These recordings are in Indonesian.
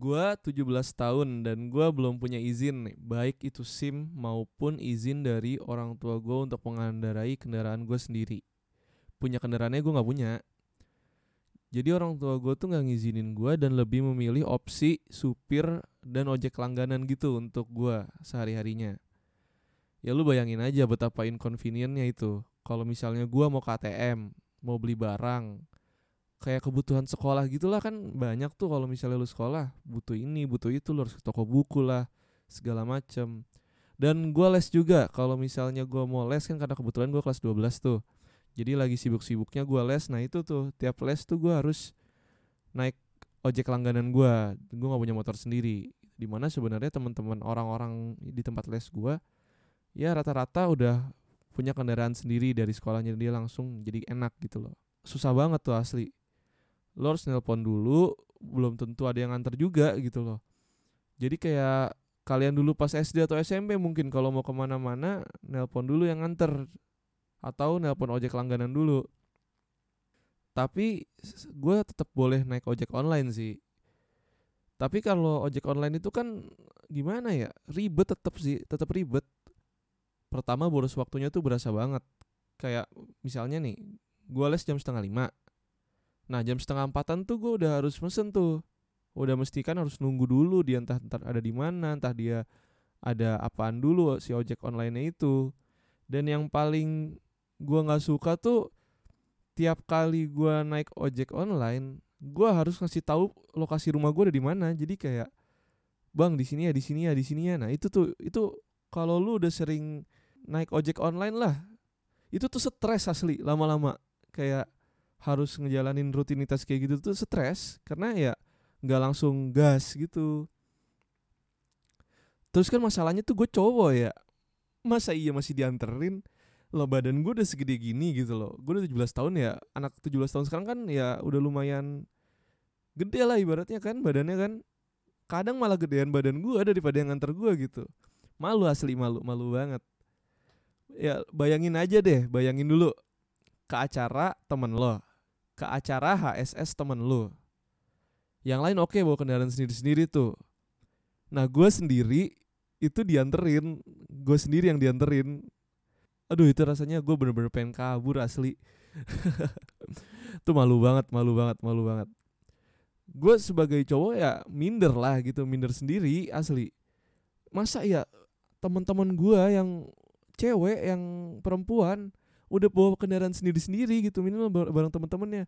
Gua 17 tahun dan gua belum punya izin nih, baik itu SIM maupun izin dari orang tua gua untuk mengendarai kendaraan gua sendiri. Punya kendaraannya gua nggak punya. Jadi orang tua gue tuh nggak ngizinin gua dan lebih memilih opsi supir dan ojek langganan gitu untuk gua sehari-harinya. Ya lu bayangin aja betapa inconvenientnya itu. Kalau misalnya gua mau ke ATM, mau beli barang, kayak kebutuhan sekolah gitulah kan banyak tuh kalau misalnya lu sekolah butuh ini butuh itu lu harus ke toko buku lah segala macem. Dan gua les juga kalau misalnya gua mau les kan karena kebetulan gua kelas 12 tuh. Jadi lagi sibuk-sibuknya gua les nah itu tuh tiap les tuh gua harus naik ojek langganan gua gua nggak punya motor sendiri. Di mana sebenarnya teman-teman orang-orang di tempat les gua ya rata-rata udah punya kendaraan sendiri dari sekolahnya dia langsung jadi enak gitu loh. Susah banget tuh asli lo harus nelpon dulu belum tentu ada yang nganter juga gitu loh. Jadi kayak kalian dulu pas SD atau SMP mungkin kalau mau ke mana-mana nelpon dulu yang nganter atau nelpon ojek langganan dulu. Tapi gue tetap boleh naik ojek online sih. Tapi kalau ojek online itu kan gimana ya ribet tetap sih tetap ribet. Pertama boros waktunya tuh berasa banget. Kayak misalnya nih gue les jam setengah lima Nah jam setengah empatan tuh gue udah harus mesen tuh. Udah mesti kan harus nunggu dulu dia entah, entah ada di mana Entah dia ada apaan dulu si ojek online itu. Dan yang paling gue gak suka tuh Tiap kali gue naik ojek online Gue harus ngasih tahu lokasi rumah gue ada di mana. Jadi kayak Bang di sini ya di sini ya di sini ya. Nah itu tuh itu kalau lu udah sering naik ojek online lah Itu tuh stres asli lama-lama. Kayak harus ngejalanin rutinitas kayak gitu tuh stres karena ya nggak langsung gas gitu. Terus kan masalahnya tuh gue cowok ya masa iya masih dianterin? Lo badan gue udah segede gini gitu loh. Gue udah 17 tahun ya anak 17 tahun sekarang kan ya udah lumayan gede lah ibaratnya kan badannya kan. Kadang malah gedean badan gue daripada yang nganter gue gitu. Malu asli malu malu banget. Ya bayangin aja deh bayangin dulu. Ke acara temen lo ke acara HSS temen lu. Yang lain oke okay, bawa kendaraan sendiri-sendiri tuh. Nah gue sendiri itu dianterin, gue sendiri yang dianterin. Aduh itu rasanya gue bener-bener pengen kabur asli. tuh malu banget, malu banget, malu banget. Gue sebagai cowok ya minder lah gitu, minder sendiri asli. Masa ya teman-teman gue yang cewek, yang perempuan udah bawa kendaraan sendiri-sendiri gitu minimal bareng temen-temennya.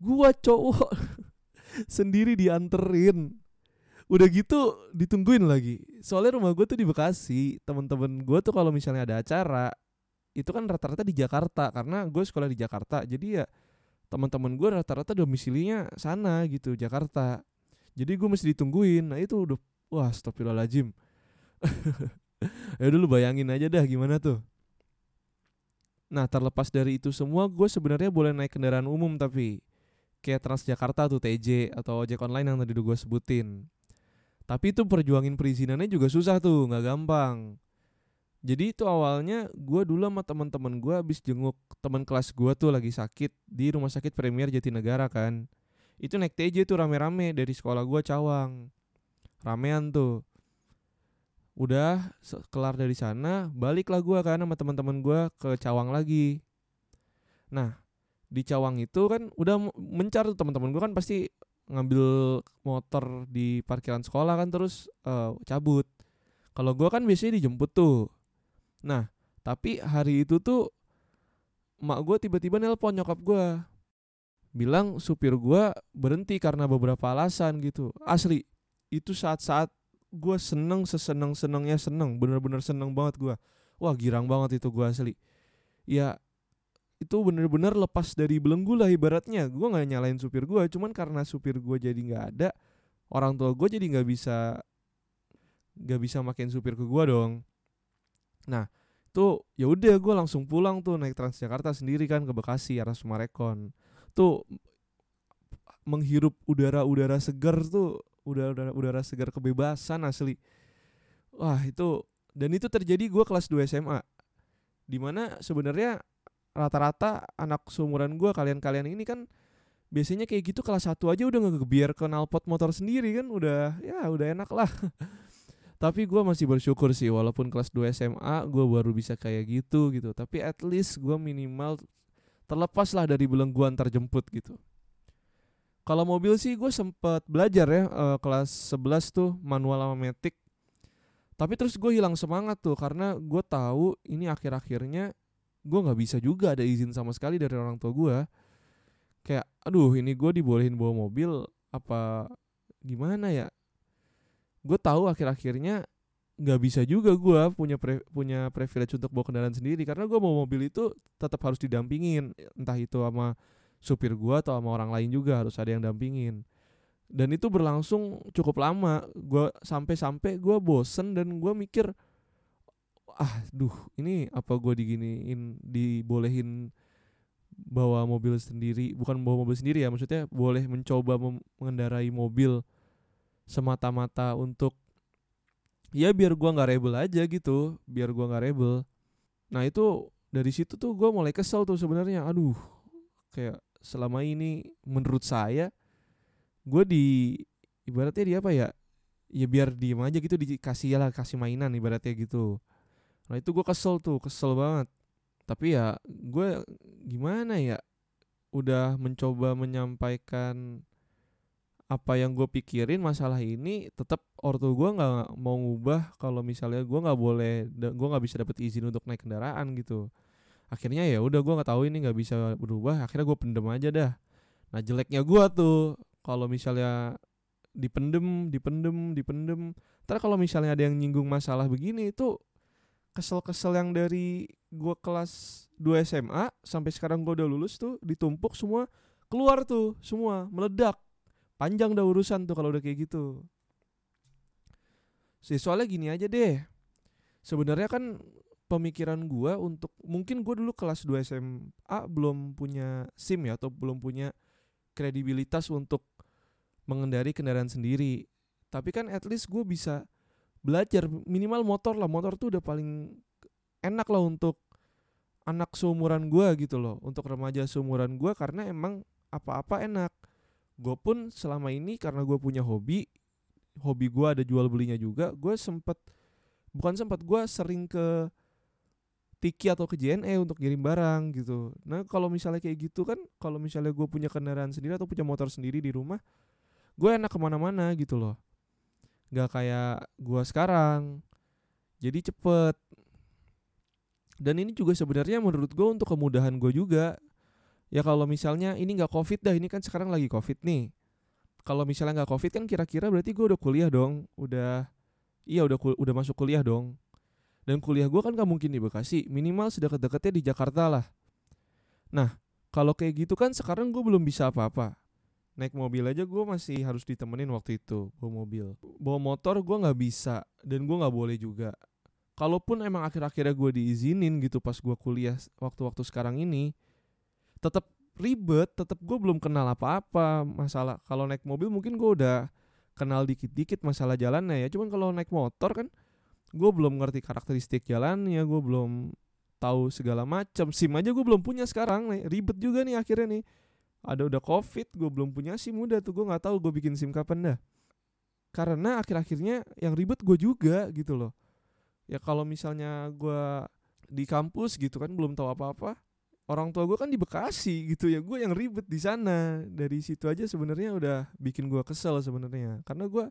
Gua cowok sendiri dianterin. Udah gitu ditungguin lagi. Soalnya rumah gue tuh di Bekasi temen-temen gue tuh kalau misalnya ada acara itu kan rata-rata di Jakarta karena gue sekolah di Jakarta. Jadi ya teman-teman gue rata-rata domisilinya sana gitu Jakarta. Jadi gue mesti ditungguin. Nah itu udah wah astagfirullahaladzim. Ya dulu bayangin aja dah gimana tuh Nah terlepas dari itu semua gue sebenarnya boleh naik kendaraan umum tapi kayak Transjakarta tuh TJ atau ojek online yang tadi gue sebutin. Tapi itu perjuangin perizinannya juga susah tuh, nggak gampang. Jadi itu awalnya gue dulu sama teman-teman gue habis jenguk teman kelas gue tuh lagi sakit di rumah sakit Premier Jatinegara kan. Itu naik TJ tuh rame-rame dari sekolah gue Cawang. Ramean tuh udah kelar dari sana baliklah gue kan sama teman-teman gue ke Cawang lagi. Nah di Cawang itu kan udah mencar tuh teman-teman gue kan pasti ngambil motor di parkiran sekolah kan terus uh, cabut. Kalau gue kan biasanya dijemput tuh. Nah tapi hari itu tuh mak gue tiba-tiba nelpon nyokap gue bilang supir gue berhenti karena beberapa alasan gitu. Asli itu saat-saat gue seneng seseneng senengnya seneng bener-bener seneng banget gue wah girang banget itu gue asli. Ya itu bener-bener lepas dari belenggu lah ibaratnya. Gue nggak nyalain supir gue cuman karena supir gue jadi nggak ada orang tua gue jadi nggak bisa nggak bisa makin supir ke gue dong. Nah tuh ya udah gue langsung pulang tuh naik Transjakarta sendiri kan ke Bekasi arah Sumarekon. Tuh menghirup udara-udara segar tuh udara udara segar kebebasan asli. Wah itu dan itu terjadi gue kelas 2 SMA di mana sebenarnya rata-rata anak seumuran gue kalian-kalian ini kan biasanya kayak gitu kelas satu aja udah ngegebiar knalpot motor sendiri kan udah ya udah enak lah. Tapi gue masih bersyukur sih walaupun kelas 2 SMA gue baru bisa kayak gitu gitu. Tapi at least gue minimal terlepas lah dari belenggu antar jemput gitu kalau mobil sih gue sempet belajar ya uh, kelas 11 tuh manual sama metik tapi terus gue hilang semangat tuh karena gue tahu ini akhir-akhirnya gue nggak bisa juga ada izin sama sekali dari orang tua gue kayak aduh ini gue dibolehin bawa mobil apa gimana ya? Gue tahu akhir-akhirnya nggak bisa juga gue punya pre, punya privilege untuk bawa kendaraan sendiri karena gue bawa mobil itu tetap harus didampingin entah itu sama supir gue atau sama orang lain juga harus ada yang dampingin. Dan itu berlangsung cukup lama. Gue sampai-sampai gue bosen dan gue mikir ah duh ini apa gue diginiin dibolehin bawa mobil sendiri? Bukan bawa mobil sendiri ya maksudnya boleh mencoba mengendarai mobil semata-mata untuk ya biar gua nggak rebel aja gitu biar gua nggak rebel. Nah itu dari situ tuh gua mulai kesel tuh sebenarnya. Aduh kayak selama ini menurut saya gue di ibaratnya di apa ya ya biar diem aja gitu dikasih lah kasih mainan ibaratnya gitu. Nah itu gue kesel tuh kesel banget. Tapi ya gue gimana ya udah mencoba menyampaikan apa yang gue pikirin masalah ini tetap ortu gue nggak mau ngubah kalau misalnya gue nggak boleh gue nggak bisa dapet izin untuk naik kendaraan gitu akhirnya ya udah gue nggak tahu ini nggak bisa berubah akhirnya gue pendem aja dah. Nah jeleknya gue tuh kalau misalnya dipendem dipendem dipendem ntar kalau misalnya ada yang nyinggung masalah begini itu kesel-kesel yang dari gue kelas 2 SMA sampai sekarang gue udah lulus tuh ditumpuk semua keluar tuh semua meledak. Panjang dah urusan tuh kalau udah kayak gitu. Sih soalnya gini aja deh. Sebenarnya kan pemikiran gue untuk mungkin gue dulu kelas 2 SMA belum punya SIM ya atau belum punya kredibilitas untuk mengendari kendaraan sendiri. Tapi kan at least gue bisa belajar minimal motor lah. Motor tuh udah paling enak lah untuk anak seumuran gue gitu loh. Untuk remaja seumuran gue karena emang apa-apa enak. Gue pun selama ini karena gue punya hobi hobi gue ada jual belinya juga gue sempet bukan sempet gue sering ke Tiki atau ke JNE untuk ngirim barang gitu. Nah kalau misalnya kayak gitu kan, kalau misalnya gue punya kendaraan sendiri atau punya motor sendiri di rumah, gue enak ke mana-mana gitu loh. Nggak kayak gua sekarang. Jadi cepet. Dan ini juga sebenarnya menurut gue untuk kemudahan gue juga. Ya kalau misalnya ini nggak covid dah ini kan sekarang lagi covid nih. Kalau misalnya nggak covid kan kira-kira berarti gue udah kuliah dong udah iya udah udah masuk kuliah dong dan kuliah gue kan gak mungkin di Bekasi minimal sedekat-dekatnya di Jakarta lah. Nah kalau kayak gitu kan sekarang gue belum bisa apa-apa. Naik mobil aja gue masih harus ditemenin waktu itu bawa mobil. Bawa motor gue nggak bisa dan gue nggak boleh juga. Kalaupun emang akhir-akhirnya gue diizinin gitu pas gue kuliah waktu-waktu sekarang ini tetap ribet tetap gue belum kenal apa-apa masalah. Kalau naik mobil mungkin gue udah kenal dikit-dikit masalah jalannya ya. Cuman kalau naik motor kan gue belum ngerti karakteristik jalannya gue belum tahu segala macam sim aja gue belum punya sekarang nih ribet juga nih akhirnya nih. Ada udah covid gue belum punya sim udah tuh gue nggak tahu gue bikin sim kapan dah. Karena akhir-akhirnya yang ribet gue juga gitu loh. Ya kalau misalnya gue di kampus gitu kan belum tahu apa-apa orang tua gue kan di Bekasi gitu ya gue yang ribet di sana. Dari situ aja sebenarnya udah bikin gue kesel sebenarnya. Karena gue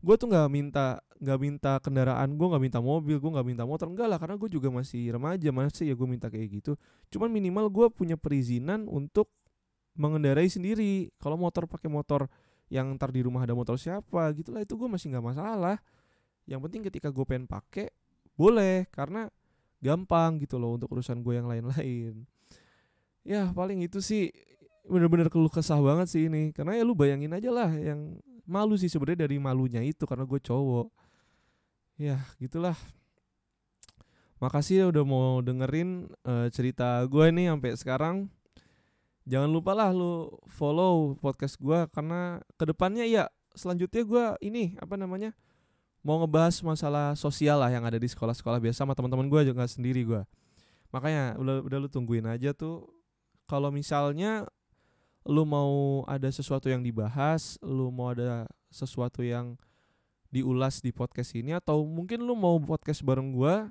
gue tuh nggak minta nggak minta kendaraan gue nggak minta mobil gue nggak minta motor enggak lah karena gue juga masih remaja masih ya gue minta kayak gitu. Cuman minimal gue punya perizinan untuk mengendarai sendiri. Kalau motor pakai motor yang ntar di rumah ada motor siapa gitulah itu gue masih nggak masalah. Yang penting ketika gue pengen pakai boleh karena gampang gitu loh untuk urusan gue yang lain-lain. Ya paling itu sih bener-bener keluh kesah banget sih ini. Karena ya lu bayangin aja lah yang malu sih sebenarnya dari malunya itu karena gue cowok. Ya gitulah. Makasih ya udah mau dengerin uh, cerita gue nih sampai sekarang. Jangan lupa lah lu follow podcast gue karena ke depannya ya selanjutnya gue ini apa namanya mau ngebahas masalah sosial lah yang ada di sekolah-sekolah biasa sama teman-teman gue juga sendiri gue. Makanya udah udah lu tungguin aja tuh. Kalau misalnya lu mau ada sesuatu yang dibahas, lu mau ada sesuatu yang diulas di podcast ini atau mungkin lu mau podcast bareng gua,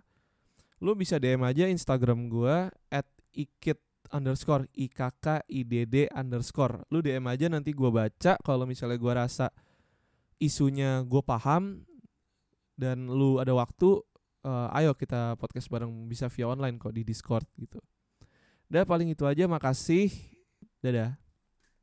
lu bisa DM aja Instagram gua at ikit underscore ikkidd underscore lu DM aja nanti gua baca kalau misalnya gua rasa isunya gue paham dan lu ada waktu uh, ayo kita podcast bareng bisa via online kok di Discord gitu. Udah paling itu aja makasih. Dadah.